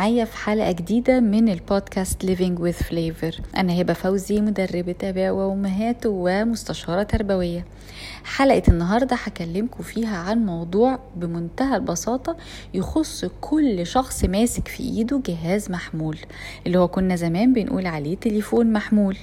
معايا في حلقة جديدة من البودكاست Living with Flavor. أنا هبة فوزي مدربة آباء وأمهات ومستشارة تربوية. حلقة النهاردة هكلمكم فيها عن موضوع بمنتهى البساطة يخص كل شخص ماسك في إيده جهاز محمول اللي هو كنا زمان بنقول عليه تليفون محمول.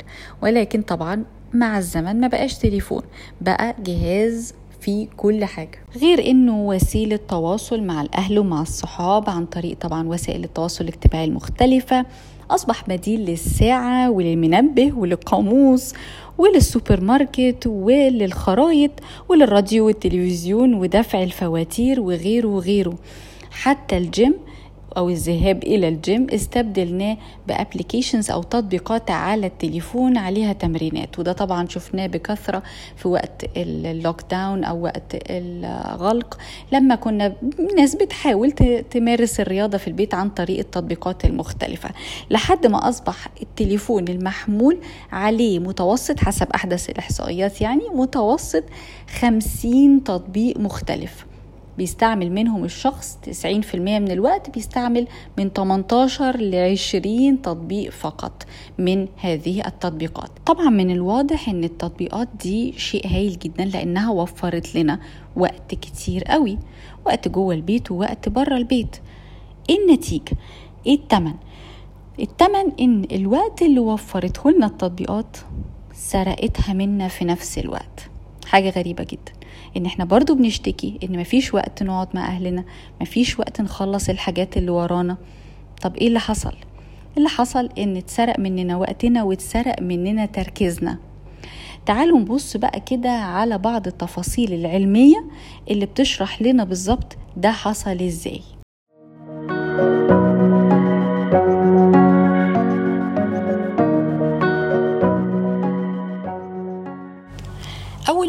ولكن طبعا مع الزمن ما بقاش تليفون بقى جهاز في كل حاجة. غير إنه وسيلة تواصل مع الأهل ومع الصحاب عن طريق طبعا وسائل التواصل الاجتماعي المختلفة. أصبح بديل للساعة وللمنبه وللقاموس وللسوبر ماركت وللخرايط وللراديو والتلفزيون ودفع الفواتير وغيره وغيره. حتى الجيم أو الذهاب إلى الجيم استبدلناه ب applications أو تطبيقات على التليفون عليها تمرينات. وده طبعا شفناه بكثرة في وقت ال lockdown أو وقت الغلق. لما كنا ناس بتحاول تمارس الرياضة في البيت عن طريق التطبيقات المختلفة. لحد ما أصبح التليفون المحمول عليه متوسط حسب أحدث الإحصائيات يعني متوسط خمسين تطبيق مختلف. بيستعمل منهم الشخص 90% من الوقت بيستعمل من 18 ل 20 تطبيق فقط من هذه التطبيقات. طبعا من الواضح إن التطبيقات دي شيء هايل جدا لأنها وفرت لنا وقت كتير قوي وقت جوه البيت ووقت بره البيت. إيه النتيجة؟ إيه التمن؟ التمن إن الوقت اللي وفرته لنا التطبيقات سرقتها منا في نفس الوقت. حاجة غريبة جدا. إن إحنا برضو بنشتكي إن مفيش وقت نقعد مع أهلنا مفيش وقت نخلص الحاجات اللي ورانا. طب إيه اللي حصل؟ اللي حصل إن اتسرق مننا وقتنا واتسرق مننا تركيزنا. تعالوا نبص بقى كده على بعض التفاصيل العلمية اللي بتشرح لنا بالظبط ده حصل إزاي. أول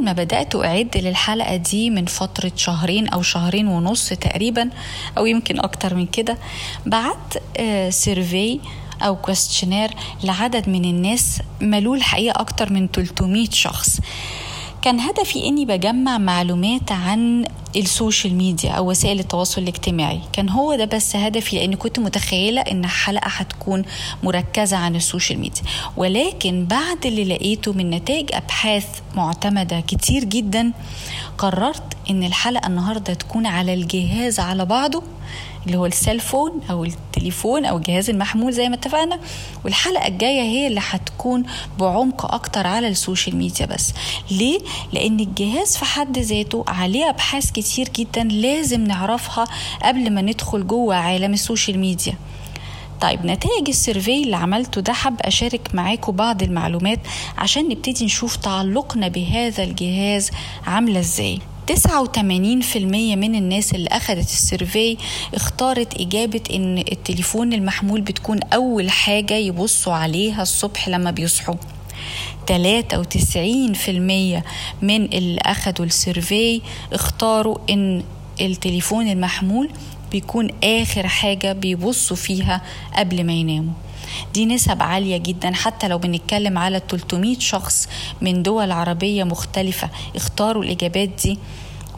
ما بدأت أعد للحلقة دي من فترة شهرين أو شهرين ونص تقريبا أو يمكن أكتر من كده. بعت سيرفي أو questionnaire لعدد من الناس ملوه الحقيقة أكتر من 300 شخص. كان هدفي إني بجمع معلومات عن السوشيال ميديا أو وسائل التواصل الاجتماعي. كان هو ده بس هدفي لأن كنت متخيلة إن حلقة هتكون مركزة عن السوشيال ميديا. ولكن بعد اللي لقيته من نتائج أبحاث معتمدة كتير جدا قررت إن الحلقة النهارده تكون على الجهاز على بعضه. اللي هو ال cellphone أو التليفون أو الجهاز المحمول زي ما اتفقنا. والحلقة الجاية هي اللي هتكون بعمق أكتر على السوشيال ميديا بس. ليه؟ لأن الجهاز في حد ذاته عليه أبحاث كتير جدا لازم نعرفها قبل ما ندخل جوه عالم السوشيال ميديا. طيب نتائج ال survey اللي عملته ده حب أشارك معاكم بعض المعلومات عشان نبتدي نشوف تعلقنا بهذا الجهاز عاملة إزاي. 89% من الناس اللي أخدت ال survey اختارت إجابة إن التليفون المحمول بتكون أول حاجة يبصوا عليها الصبح لما بيصحوا. 93% من اللي أخدوا ال survey اختاروا إن التليفون المحمول بيكون آخر حاجة بيبصوا فيها قبل ما يناموا. دي نسب عالية جدا حتى لو بنتكلم على 300 شخص من دول عربية مختلفة اختاروا الإجابات دي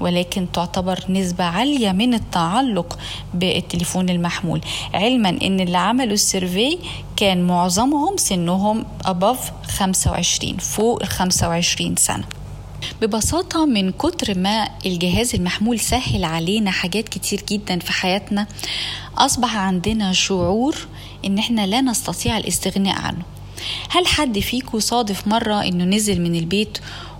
ولكن تعتبر نسبة عالية من التعلق بالتليفون المحمول. علما إن اللي عملوا السيرفي كان معظمهم سنهم above 25 فوق ال 25 سنة. ببساطة من كتر ما الجهاز المحمول سهل علينا حاجات كتير جدا في حياتنا أصبح عندنا شعور إن إحنا لا نستطيع الاستغناء عنه. هل حد فيكم صادف مرة إنه نزل من البيت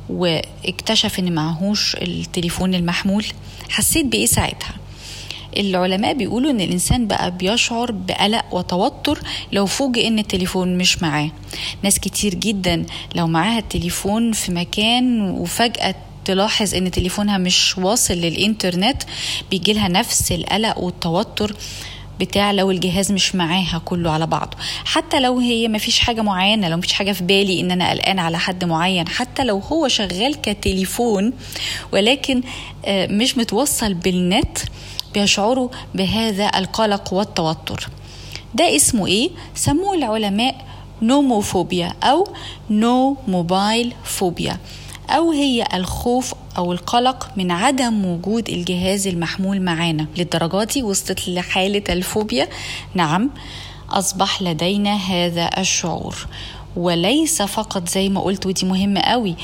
واكتشف إن معهوش التليفون المحمول؟ حسيت بإيه ساعتها؟ العلماء بيقولوا إن الإنسان بقى بيشعر بقلق وتوتر لو فوجئ إن التليفون مش معاه. ناس كتير جدا لو معاها التليفون في مكان وفجأة تلاحظ إن تليفونها مش واصل للإنترنت بيجي لها نفس القلق والتوتر بتاع لو الجهاز مش معاها كله على بعضه. حتى لو هي ما فيش حاجة معينة لو مفيش حاجة في بالي إن أنا قلقان على حد معين حتى لو هو شغال كتليفون ولكن مش متوصل بالنت بيشعروا بهذا القلق والتوتر. ده اسمه إيه؟ سموه العلماء nomophobia أو no mobile phobia أو هي الخوف أو القلق من عدم وجود الجهاز المحمول معانا. للدرجة دي وصلت لحالة الفوبيا؟ نعم أصبح لدينا هذا الشعور. وليس فقط زي ما قلت ودي مهمة قوي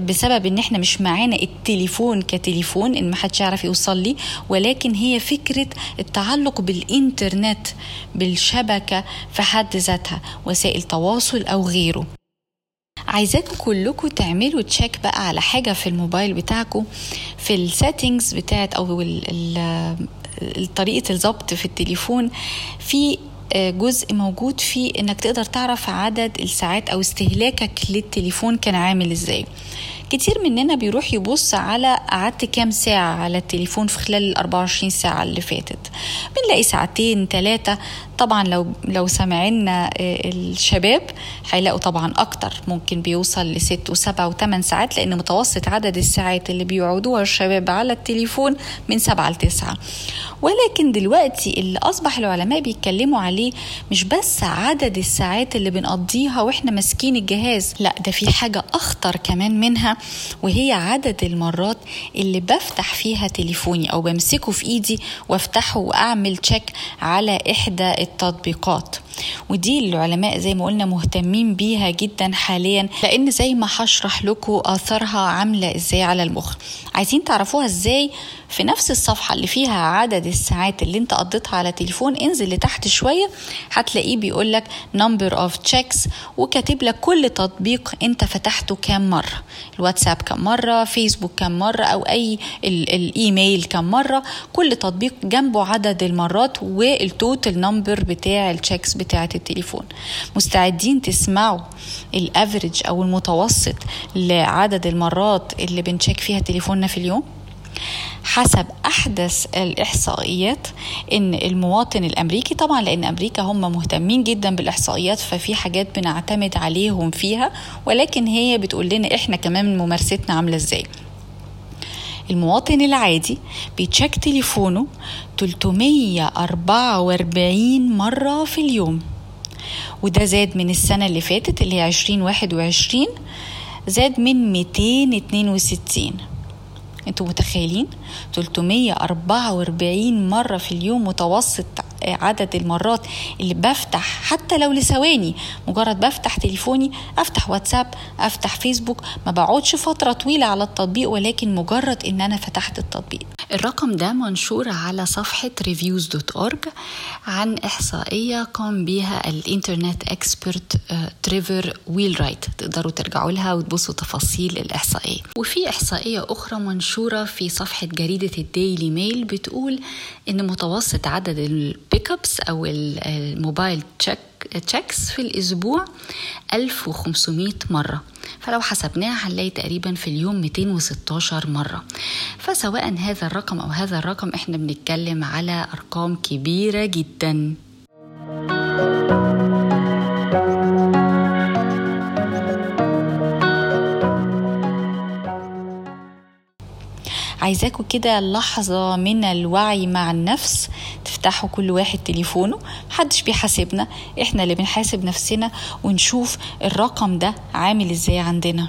بسبب إن إحنا مش معانا التليفون كتليفون إن محدش يعرف يوصل لي ولكن هي فكرة التعلق بالإنترنت بالشبكة في حد ذاتها وسائل تواصل أو غيره. عايزاكم كلكم تعملوا check بقى على حاجة في الموبايل بتاعكم في ال settings بتاعت أو طريقة الضبط في التليفون في جزء موجود فيه إنك تقدر تعرف عدد الساعات أو استهلاكك للتليفون كان عامل إزاي. كتير مننا بيروح يبص على قعدت كام ساعة على التليفون في خلال ال 24 ساعة اللي فاتت. بنلاقي ساعتين ثلاثة طبعا لو لو سمعنا آه، الشباب هيلاقوا طبعا أكتر. ممكن بيوصل لست وسبع وثمان ساعات لأن متوسط عدد الساعات اللي بيقعدوها الشباب على التليفون من سبعة لتسعة ولكن دلوقتي اللي أصبح العلماء بيتكلموا عليه مش بس عدد الساعات اللي بنقضيها وإحنا ماسكين الجهاز لا ده في حاجة أخطر كمان منها وهي عدد المرات اللي بفتح فيها تليفوني أو بمسكه في إيدي وأفتحه وأعمل check على إحدى التطبيقات ودي العلماء زي ما قلنا مهتمين بيها جدا حاليا لأن زي ما هشرح لكم اثرها عاملة إزاي على المخ. عايزين تعرفوها إزاي في نفس الصفحة اللي فيها عدد الساعات اللي أنت قضيتها على تليفون. انزل لتحت شوية هتلاقيه بيقول لك number of checks وكاتب لك كل تطبيق أنت فتحته كام مرة. الواتساب كام مرة فيسبوك كام مرة أو أي الإيميل كام مرة. كل تطبيق جنبه عدد المرات وال total number بتاع ال checks بتاعة التليفون. مستعدين تسمعوا ال average أو المتوسط لعدد المرات اللي بنشيك فيها تليفوننا في اليوم؟ حسب أحدث الإحصائيات إن المواطن الأمريكي طبعا لأن أمريكا هم مهتمين جدا بالإحصائيات ففي حاجات بنعتمد عليهم فيها ولكن هي بتقول لنا إحنا كمان ممارستنا عاملة إزاي. المواطن العادي بيتشيك تليفونه 344 مرة في اليوم. وده زاد من السنة اللي فاتت اللي هي 2021 زاد من 262 أنتوا متخيلين؟ 344 مرة في اليوم متوسط عدد المرات اللي بفتح حتى لو لثواني مجرد بفتح تليفوني أفتح واتساب أفتح فيسبوك ما بقعدش فترة طويلة على التطبيق ولكن مجرد إن أنا فتحت التطبيق. الرقم ده منشور على صفحة reviews.org عن إحصائية قام بها ال internet expert Trevor Wheelwright تقدروا ترجعوا لها وتبصوا تفاصيل الإحصائية. وفي إحصائية أخرى منشورة في صفحة جريدة الديلي ميل بتقول إن متوسط عدد ال pickups أو ال mobile check checks في الأسبوع 1500 مرة. فلو حسبناها هنلاقي تقريبا في اليوم 216 مرة. فسواء هذا الرقم أو هذا الرقم إحنا بنتكلم على أرقام كبيرة جدا. عايزاكم كده لحظة من الوعي مع النفس تفتحوا كل واحد تليفونه محدش بيحاسبنا إحنا اللي بنحاسب نفسنا ونشوف الرقم ده عامل إزاي عندنا.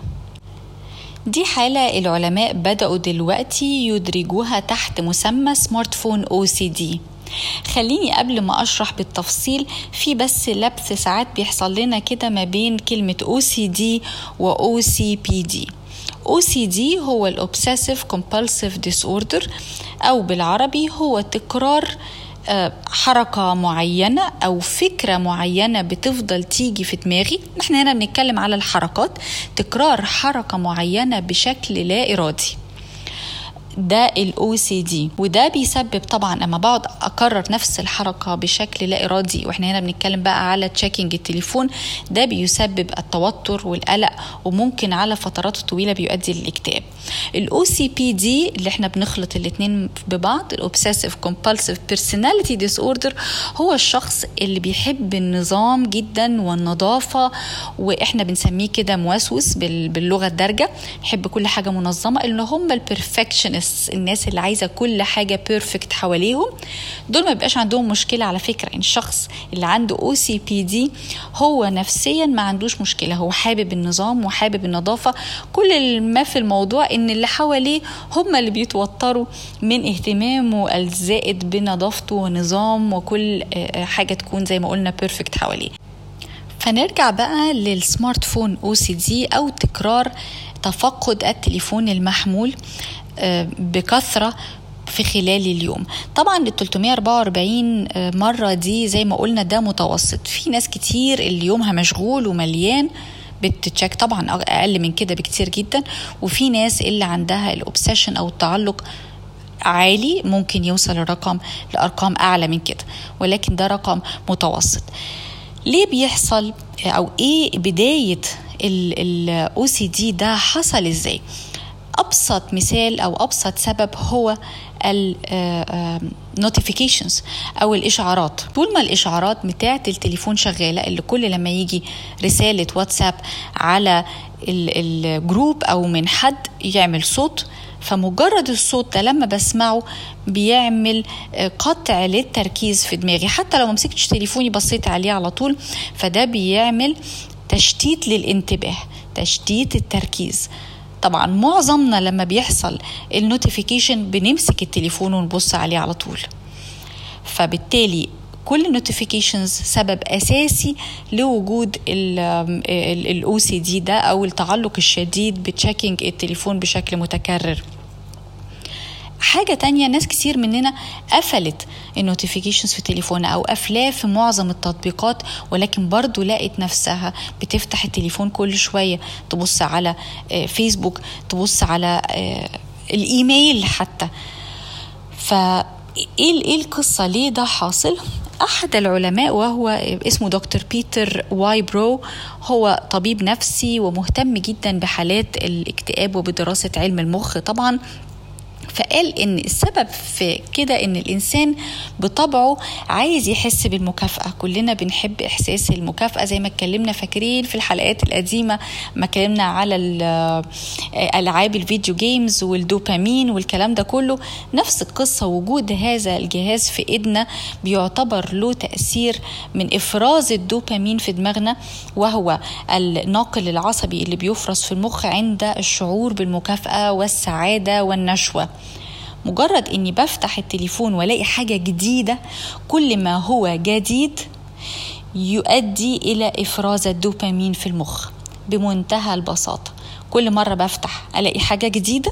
دي حالة العلماء بدأوا دلوقتي يدرجوها تحت مسمى smartphone OCD خليني قبل ما أشرح بالتفصيل في بس لبس ساعات بيحصل لنا كده ما بين كلمة OCD و أو OCD هو ال obsessive compulsive disorder أو بالعربي هو تكرار آه، حركة معينة أو فكرة معينة بتفضل تيجي في دماغي. إحنا هنا بنتكلم على الحركات تكرار حركة معينة بشكل لا إرادي. ده ال OCD وده بيسبب طبعا أما بقعد أكرر نفس الحركة بشكل لا إرادي. وإحنا هنا بنتكلم بقى على checking التليفون. ده بيسبب التوتر والقلق وممكن على فترات طويلة بيؤدي للاكتئاب. ال OCPD اللي إحنا بنخلط الاثنين ببعض ال obsessive compulsive personality disorder هو الشخص اللي بيحب النظام جدا والنظافة وإحنا بنسميه كده موسوس باللغة الدارجة. بيحب كل حاجة منظمة اللي هم ال perfectionist الناس الناس اللي عايزة كل حاجة perfect حواليهم دول ما بيبقاش عندهم مشكلة على فكرة. ان الشخص اللي عنده OCPD هو نفسيا ما عندوش مشكلة. هو حابب النظام وحابب النظافة. كل ما في الموضوع إن اللي حواليه هم اللي بيتوتروا من اهتمامه الزائد بنظافته ونظام وكل آه، حاجة تكون زي ما قلنا perfect حواليه. فنرجع بقى لل smartphone OCD أو تكرار تفقد التليفون المحمول. بكثرة في خلال اليوم. طبعا ال 344 آه، مرة دي زي ما قلنا ده متوسط. في ناس كتير اللي يومها مشغول ومليان بت check طبعا أقل من كده بكتير جدا. وفي ناس اللي عندها ال obsession أو التعلق عالي ممكن يوصل الرقم لأرقام أعلى من كده. ولكن ده رقم متوسط. ليه بيحصل؟ أو إيه بداية ال OCD ده حصل إزاي؟ أبسط مثال أو أبسط سبب هو ال notifications أو الإشعارات. طول ما الإشعارات بتاعة التليفون شغالة اللي كل لما يجي رسالة واتساب على الجروب أو من حد يعمل صوت فمجرد الصوت ده لما بسمعه بيعمل قطع للتركيز في دماغي. حتى لو مسكتش تليفوني بصيت عليه على طول فده بيعمل تشتيت للانتباه تشتيت التركيز. طبعا معظمنا لما بيحصل ال notification بنمسك التليفون ونبص عليه على طول. فبالتالي كل ال notifications سبب أساسي لوجود ال OCD ده أو التعلق الشديد ب checking التليفون بشكل متكرر. حاجة تانية ناس كتير مننا قفلت ال notifications في تليفونها أو قافلاه في معظم التطبيقات ولكن برضو لقت نفسها بتفتح التليفون كل شوية. تبص على فيسبوك تبص على الإيميل حتى. ف إيه إيه القصة؟ ليه ده حاصل؟ أحد العلماء وهو اسمه دكتور بيتر واي برو هو طبيب نفسي ومهتم جدا بحالات الاكتئاب وبدراسة علم المخ. طبعا فقال إن السبب في كده إن الإنسان بطبعه عايز يحس بالمكافأة. كلنا بنحب إحساس المكافأة زي ما اتكلمنا فاكرين في الحلقات القديمة ما اتكلمنا على ألعاب الفيديو games والدوبامين والكلام ده كله. نفس القصة وجود هذا الجهاز في إيدنا بيعتبر له تأثير من إفراز الدوبامين في دماغنا وهو الناقل العصبي اللي بيفرز في المخ عند الشعور بالمكافأة والسعادة والنشوة. مجرد إني بفتح التليفون وألاقي حاجة جديدة كل ما هو جديد يؤدي إلى إفراز الدوبامين في المخ بمنتهى البساطة. كل مرة بفتح ألاقي حاجة جديدة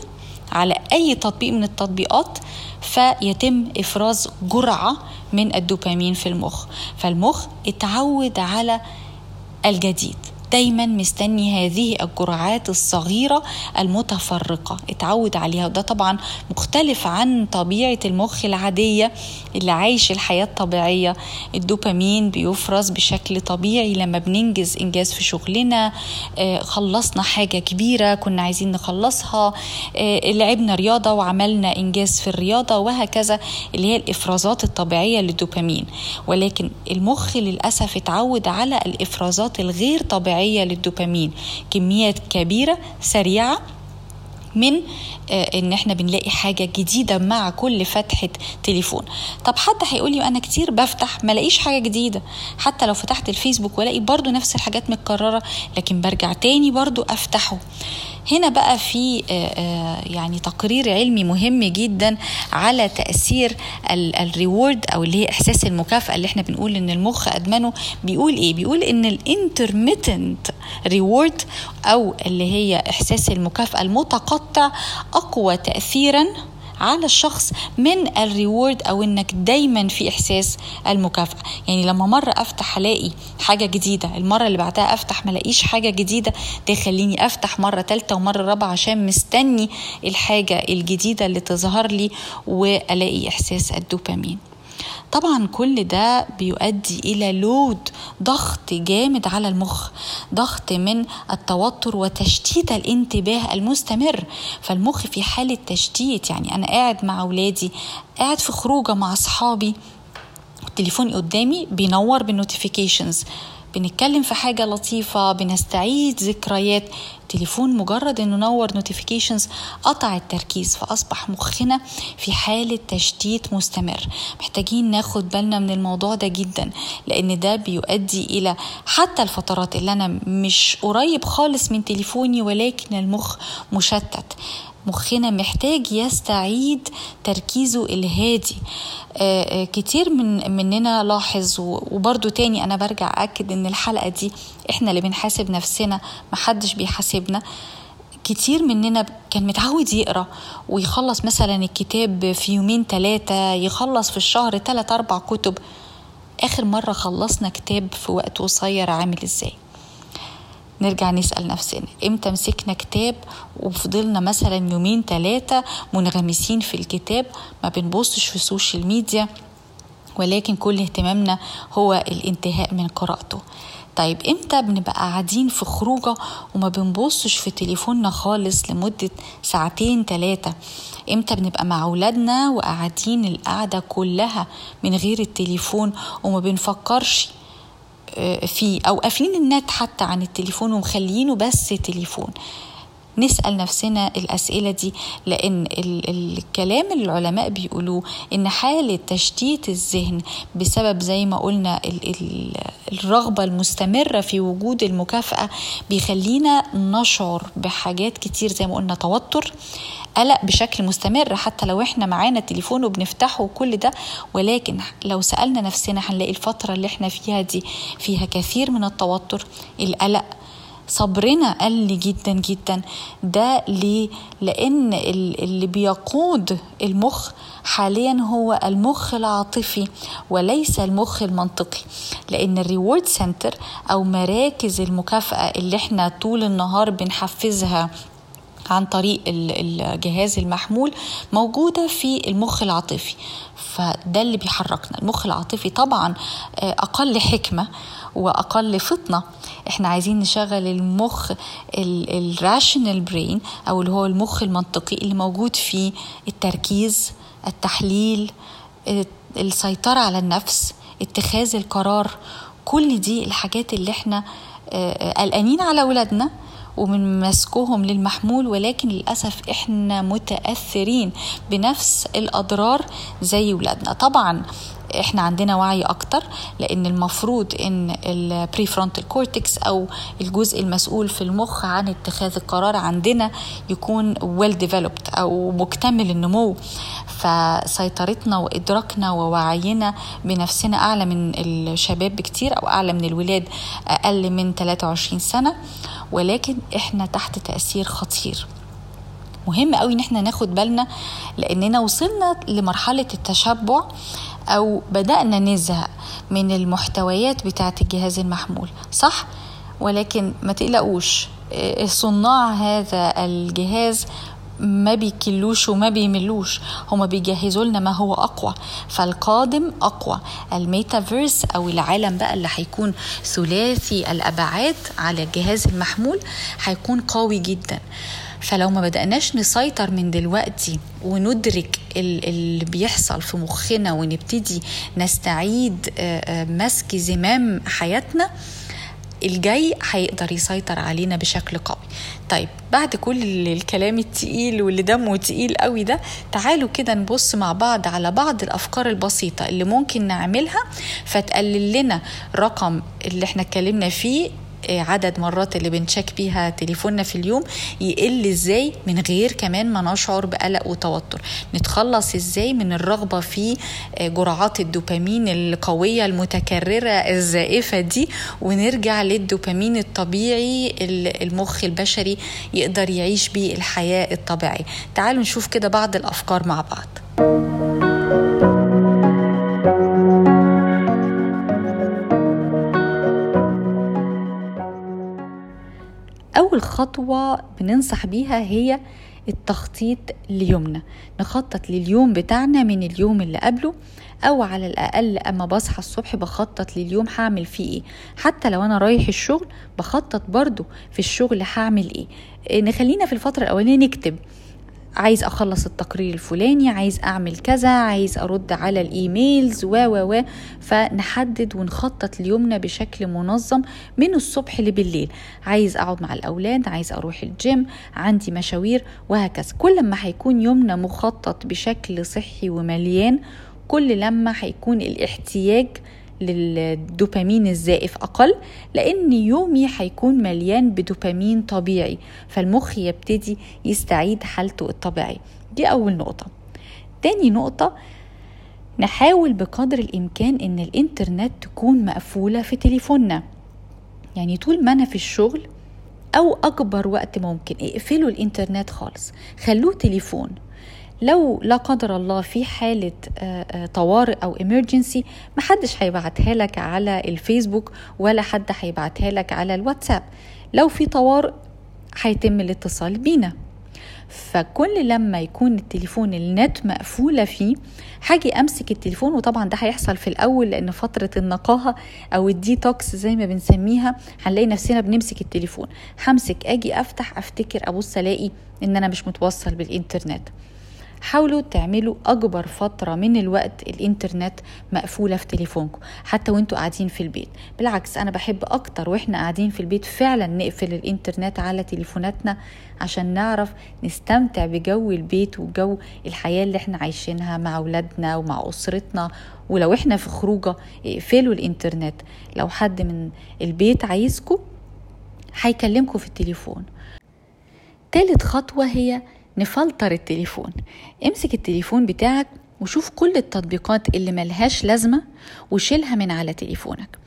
على أي تطبيق من التطبيقات فيتم إفراز جرعة من الدوبامين في المخ. فالمخ اتعود على الجديد. دايما مستني هذه الجرعات الصغيرة المتفرقة. اتعود عليها. وده طبعا مختلف عن طبيعة المخ العادية اللي عايش الحياة الطبيعية. الدوبامين بيفرز بشكل طبيعي لما بننجز إنجاز في شغلنا. آه خلصنا حاجة كبيرة كنا عايزين نخلصها. آه لعبنا رياضة وعملنا إنجاز في الرياضة وهكذا اللي هي الإفرازات الطبيعية للدوبامين. ولكن المخ للأسف اتعود على الإفرازات الغير طبيعية طبيعيه للدوبامين. كميات كبيرة سريعة من إن إحنا بنلاقي حاجة جديدة مع كل فتحة تليفون. طب حد هيقول لي أنا كتير بفتح ما لاقيش حاجة جديدة. حتى لو فتحت الفيسبوك والاقي برضو نفس الحاجات متكررة لكن برجع تاني برضو أفتحه. هنا بقى في يعني تقرير علمي مهم جدا على تأثير ال reward أو اللي هي إحساس المكافأة اللي إحنا بنقول إن المخ أدمنه. بيقول إيه؟ بيقول إن ال intermittent reward أو اللي هي إحساس المكافأة المتقطع أقوى تاثيرا على الشخص من الريورد أو إنك دايما في إحساس المكافأة. يعني لما مرة أفتح ألاقي حاجة جديدة المرة اللي بعدها أفتح ما ألاقيش حاجة جديدة ده يخليني أفتح مرة ثالثه ومرة رابعة عشان مستني الحاجة الجديدة اللي تظهر لي وألاقي إحساس الدوبامين. طبعا كل ده بيؤدي إلى لود ضغط جامد على المخ ضغط من التوتر وتشتيت الانتباه المستمر. فالمخ في حالة تشتيت يعني أنا قاعد مع أولادي قاعد في خروجة مع أصحابي التليفون قدامي بينور بال notifications بنتكلم في حاجة لطيفة بنستعيد ذكريات. تليفون مجرد إنه نور notifications قطع التركيز فأصبح مخنا في حالة تشتيت مستمر. محتاجين ناخد بالنا من الموضوع ده جدا لأن ده بيؤدي إلى حتى الفترات اللي أنا مش قريب خالص من تليفوني ولكن المخ مشتت. مخنا محتاج يستعيد تركيزه الهادي. آه، آه، كتير من مننا لاحظ وبرضو تاني أنا برجع أكد إن الحلقة دي إحنا اللي بنحاسب نفسنا محدش بيحاسبنا. كتير مننا كان متعود يقرأ ويخلص مثلا الكتاب في يومين ثلاثة يخلص في الشهر ثلاث أربع كتب. آخر مرة خلصنا كتاب في وقت قصير عامل إزاي؟ نرجع نسأل نفسنا إمتى مسكنا كتاب وفضلنا مثلا يومين ثلاثة منغمسين في الكتاب ما بنبصش في السوشيال ميديا ولكن كل اهتمامنا هو الانتهاء من قراءته. طيب إمتى بنبقى قاعدين في خروجة وما بنبصش في تليفوننا خالص لمدة ساعتين ثلاثة إمتى بنبقى مع أولادنا وقاعدين القعدة كلها من غير التليفون وما بنفكرش فيه أو قافلين النت حتى عن التليفون ومخليينه بس تليفون. نسأل نفسنا الأسئلة دي لأن الكلام اللي العلماء بيقولوه إن حالة تشتيت الذهن بسبب زي ما قلنا الرغبة المستمرة في وجود المكافأة بيخلينا نشعر بحاجات كتير زي ما قلنا توتر قلق بشكل مستمر. حتى لو إحنا معانا تليفون وبنفتحه وكل ده ولكن لو سألنا نفسنا هنلاقي الفترة اللي إحنا فيها دي فيها كثير من التوتر القلق. صبرنا قل جدا جدا. ده ليه؟ لأن اللي بيقود المخ حاليا هو المخ العاطفي وليس المخ المنطقي. لأن ال reward center أو مراكز المكافأة اللي إحنا طول النهار بنحفزها عن طريق الجهاز المحمول موجودة في المخ العاطفي. فده اللي بيحركنا. المخ العاطفي طبعا آه، أقل حكمة وأقل فطنة. إحنا عايزين نشغل المخ الراشنال برين أو اللي هو المخ المنطقي اللي موجود فيه التركيز التحليل السيطرة على النفس اتخاذ القرار. كل دي الحاجات اللي إحنا آه، آه، قلقانين على اولادنا ومن مسكهم للمحمول ولكن للأسف إحنا متأثرين بنفس الأضرار زي ولادنا. طبعا إحنا عندنا وعي أكتر لأن المفروض ان ال prefrontal cortex أو الجزء المسؤول في المخ عن اتخاذ القرار عندنا يكون well well developed أو مكتمل النمو. فسيطرتنا وإدراكنا ووعينا بنفسنا أعلى من الشباب بكتير أو أعلى من الولاد أقل من 23 سنة ولكن إحنا تحت تأثير خطير. مهم قوي إن إحنا ناخد بالنا لأننا وصلنا لمرحلة التشبع أو بدأنا نزهق من المحتويات بتاعة الجهاز المحمول صح؟ ولكن ما تقلقوش صناع هذا الجهاز ما بيكلوش وما بيملوش هما بيجهزوا لنا ما هو أقوى فالقادم أقوى. الميتافيرس أو العالم بقى اللي هيكون ثلاثي الأبعاد على الجهاز المحمول هيكون قوي جدا. فلو ما بدأناش نسيطر من دلوقتي وندرك اللي بيحصل في مخنا ونبتدي نستعيد مسك زمام حياتنا الجاي هيقدر يسيطر علينا بشكل قوي. طيب بعد كل الكلام التقيل واللي دمه تقيل قوي ده تعالوا كده نبص مع بعض على بعض الأفكار البسيطة اللي ممكن نعملها فتقلل لنا رقم اللي إحنا اتكلمنا فيه عدد مرات اللي بنشيك بيها تليفوننا في اليوم يقل إزاي من غير كمان ما نشعر بقلق وتوتر. نتخلص إزاي من الرغبة في جرعات الدوبامين القوية المتكررة الزائفة دي ونرجع للدوبامين الطبيعي المخ البشري يقدر يعيش بيه الحياة الطبيعية. تعالوا نشوف كده بعض الأفكار مع بعض. أول خطوة بننصح بيها هي التخطيط ليومنا. نخطط لليوم بتاعنا من اليوم اللي قبله أو على الأقل أما بصحى الصبح بخطط لليوم هعمل فيه إيه. حتى لو أنا رايح الشغل بخطط برضو في الشغل هعمل إيه. نخلينا في الفترة الأولانية نكتب. عايز أخلص التقرير الفلاني عايز أعمل كذا عايز أرد على ال emails و و و. فنحدد ونخطط ليومنا بشكل منظم من الصبح لبالليل. عايز أقعد مع الأولاد عايز أروح الجيم عندي مشاوير وهكذا. كل ما هيكون يومنا مخطط بشكل صحي ومليان كل لما هيكون الاحتياج للدوبامين الزائف أقل لأن يومي هيكون مليان بدوبامين طبيعي فالمخ يبتدي يستعيد حالته الطبيعية. دي أول نقطة. تاني نقطة نحاول بقدر الإمكان إن الإنترنت تكون مقفولة في تليفوننا. يعني طول ما أنا في الشغل أو أكبر وقت ممكن اقفلوا الإنترنت خالص. خلوه تليفون. لو لا قدر الله في حالة آه، آه، طوارئ أو emergency محدش هيبعتها لك على الفيسبوك ولا حد هيبعتها لك على الواتساب. لو في طوارئ هيتم الاتصال بينا. فكل لما يكون التليفون النت مقفولة فيه حاجي أمسك التليفون وطبعا ده هيحصل في الأول لأن فترة النقاهة أو الديتوكس زي ما بنسميها هنلاقي نفسنا بنمسك التليفون. همسك أجي أفتح أفتكر أبص ألاقي إن أنا مش متوصل بالإنترنت. حاولوا تعملوا أكبر فترة من الوقت الإنترنت مقفولة في تليفونكم حتى وانتوا قاعدين في البيت. بالعكس أنا بحب أكتر وإحنا قاعدين في البيت فعلا نقفل الإنترنت على تليفوناتنا عشان نعرف نستمتع بجو البيت وجو الحياة اللي إحنا عايشينها مع أولادنا ومع أسرتنا. ولو إحنا في خروجة اقفلوا الإنترنت. لو حد من البيت عايزكم هيكلمكم في التليفون. تالت خطوة هي نفلتر التليفون. امسك التليفون بتاعك وشوف كل التطبيقات اللي ملهاش لازمة وشيلها من على تليفونك.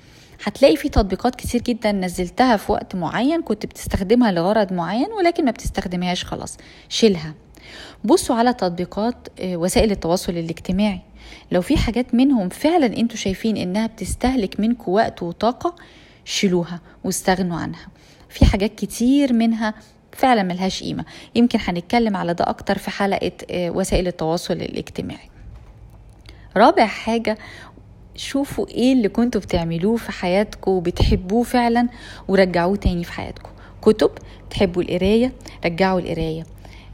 هتلاقي في تطبيقات كتير جدا نزلتها في وقت معين كنت بتستخدمها لغرض معين ولكن ما بتستخدمهاش خلاص. شيلها. بصوا على تطبيقات آه، وسائل التواصل الاجتماعي. لو في حاجات منهم فعلا أنتوا شايفين إنها بتستهلك منكم وقت وطاقة شيلوها واستغنوا عنها. في حاجات كتير منها فعلا ملهاش قيمة. يمكن هنتكلم على ده أكتر في حلقة آه، وسائل التواصل الاجتماعي. رابع حاجة شوفوا إيه اللي كنتوا بتعملوه في حياتكم وبتحبوه فعلا ورجعوه تاني في حياتكم. كتب تحبوا القراية رجعوا القراية.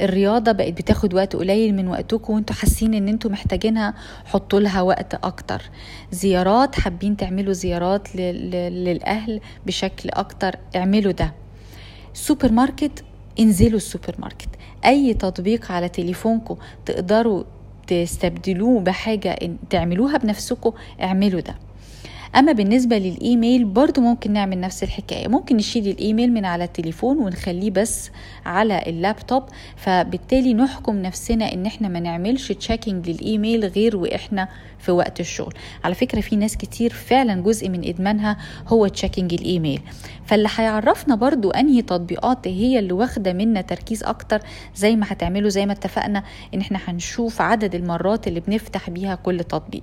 الرياضة بقت بتاخد وقت قليل من وقتكم وانتوا حاسين إن أنتوا محتاجينها حطوا لها وقت أكتر. زيارات حابين تعملوا زيارات للأهل بشكل أكتر اعملوا ده. سوبر ماركت انزلوا السوبر ماركت أي تطبيق على تليفونكم تقدروا تستبدلوه بحاجة تعملوها بنفسكم اعملوا ده. أما بالنسبة للإيميل برضو ممكن نعمل نفس الحكاية. ممكن نشيل الإيميل من على التليفون ونخليه بس على اللابتوب فبالتالي نحكم نفسنا إن إحنا ما نعملش checking للإيميل غير وإحنا في وقت الشغل. على فكرة في ناس كتير فعلا جزء من إدمانها هو checking الإيميل. فاللي هيعرفنا برضو أنهي تطبيقات هي اللي واخدة منا تركيز أكتر زي ما هتعملوا زي ما اتفقنا إن إحنا هنشوف عدد المرات اللي بنفتح بيها كل تطبيق.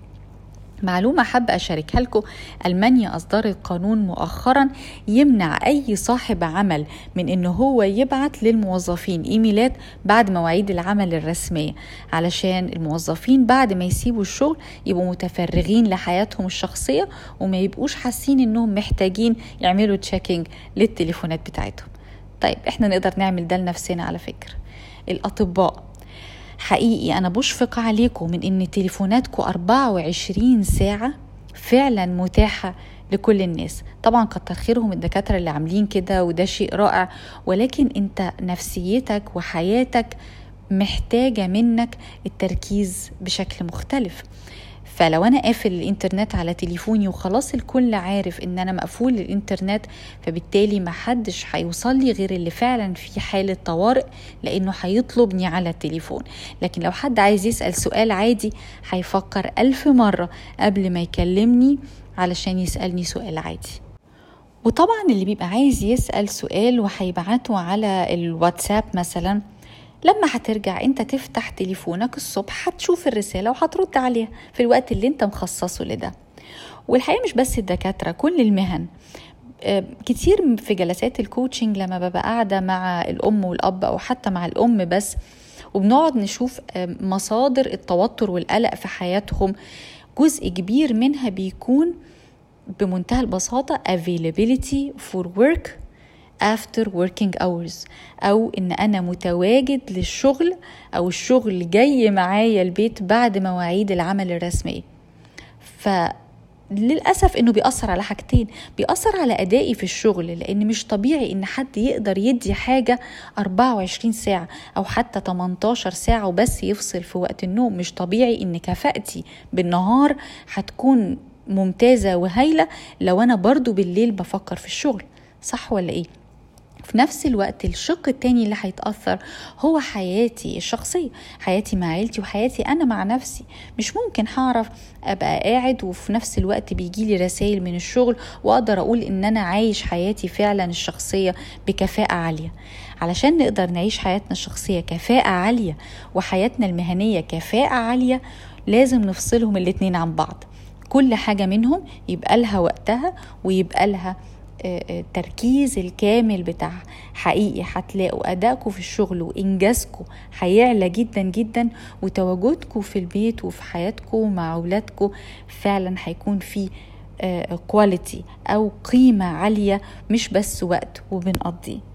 معلومة حابة أشاركها لكم. ألمانيا أصدرت قانون مؤخرا يمنع أي صاحب عمل من أنه هو يبعت للموظفين إيميلات بعد مواعيد العمل الرسمية علشان الموظفين بعد ما يسيبوا الشغل يبقوا متفرغين لحياتهم الشخصية وما يبقوش حاسين أنهم محتاجين يعملوا تشيكينج للتليفونات بتاعتهم. طيب إحنا نقدر نعمل ده لنفسنا على فكرة. الأطباء حقيقي أنا بشفق عليكم من إن تليفوناتكم 24 ساعة فعلا متاحة لكل الناس. طبعا كتر خيرهم الدكاترة اللي عاملين كده وده شيء رائع. ولكن أنت نفسيتك وحياتك محتاجة منك التركيز بشكل مختلف. فلو أنا قافل الإنترنت على تليفوني وخلاص الكل عارف إن أنا مقفول الإنترنت فبالتالي ما حدش هيوصل لي غير اللي فعلا في حالة طوارئ لأنه هيطلبني على التليفون. لكن لو حد عايز يسأل سؤال عادي هيفكر ألف مرة قبل ما يكلمني علشان يسألني سؤال عادي. وطبعا اللي بيبقى عايز يسأل سؤال وهيبعته على الواتساب مثلا لما هترجع انت تفتح تليفونك الصبح هتشوف الرسالة وهترد عليها في الوقت اللي انت مخصصه لده. والحقيقة مش بس الدكاترة كل المهن. آه، كتير في جلسات الكوتشنج لما ببقى قاعدة مع الأم والأب أو حتى مع الأم بس وبنقعد نشوف آه، مصادر التوتر والقلق في حياتهم. جزء كبير منها بيكون بمنتهى البساطة availability for work. After working hours. أو إن أنا متواجد للشغل أو الشغل جاي معايا البيت بعد مواعيد العمل الرسمية. ف للأسف إنه بيأثر على حاجتين. بيأثر على أدائي في الشغل لأن مش طبيعي إن حد يقدر يدي حاجة 24 ساعة أو حتى 18 ساعة وبس يفصل في وقت النوم. مش طبيعي إن كفاءتي بالنهار هتكون ممتازة وهايلة لو أنا برضو بالليل بفكر في الشغل. صح ولا إيه؟ في نفس الوقت الشق التاني اللي هيتأثر هو حياتي الشخصية حياتي مع عيلتي وحياتي أنا مع نفسي. مش ممكن هعرف أبقى قاعد وفي نفس الوقت بيجيلي رسائل من الشغل وأقدر أقول إن أنا عايش حياتي فعلا الشخصية بكفاءة عالية. علشان نقدر نعيش حياتنا الشخصية كفاءة عالية وحياتنا المهنية كفاءة عالية لازم نفصلهم الاتنين عن بعض. كل حاجة منهم يبقى لها وقتها ويبقى لها التركيز الكامل بتاعها حقيقي. هتلاقوا أدائكم في الشغل وإنجازكم هيعلى جدا جدا وتواجدكم في البيت وفي حياتكم مع أولادكم فعلا هيكون في quality أو قيمة عالية مش بس وقت وبنقضيه.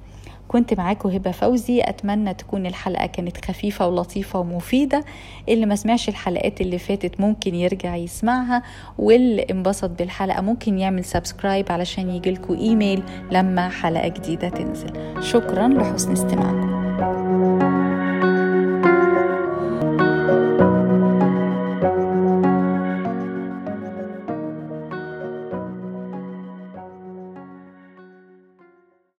كنت معاكم هبة فوزي. أتمنى تكون الحلقة كانت خفيفة ولطيفة ومفيدة. اللي ما سمعش الحلقات اللي فاتت ممكن يرجع يسمعها. واللي انبسط بالحلقة ممكن يعمل subscribe علشان يجيلكوا إيميل لما حلقة جديدة تنزل. شكرا لحسن استماعكم.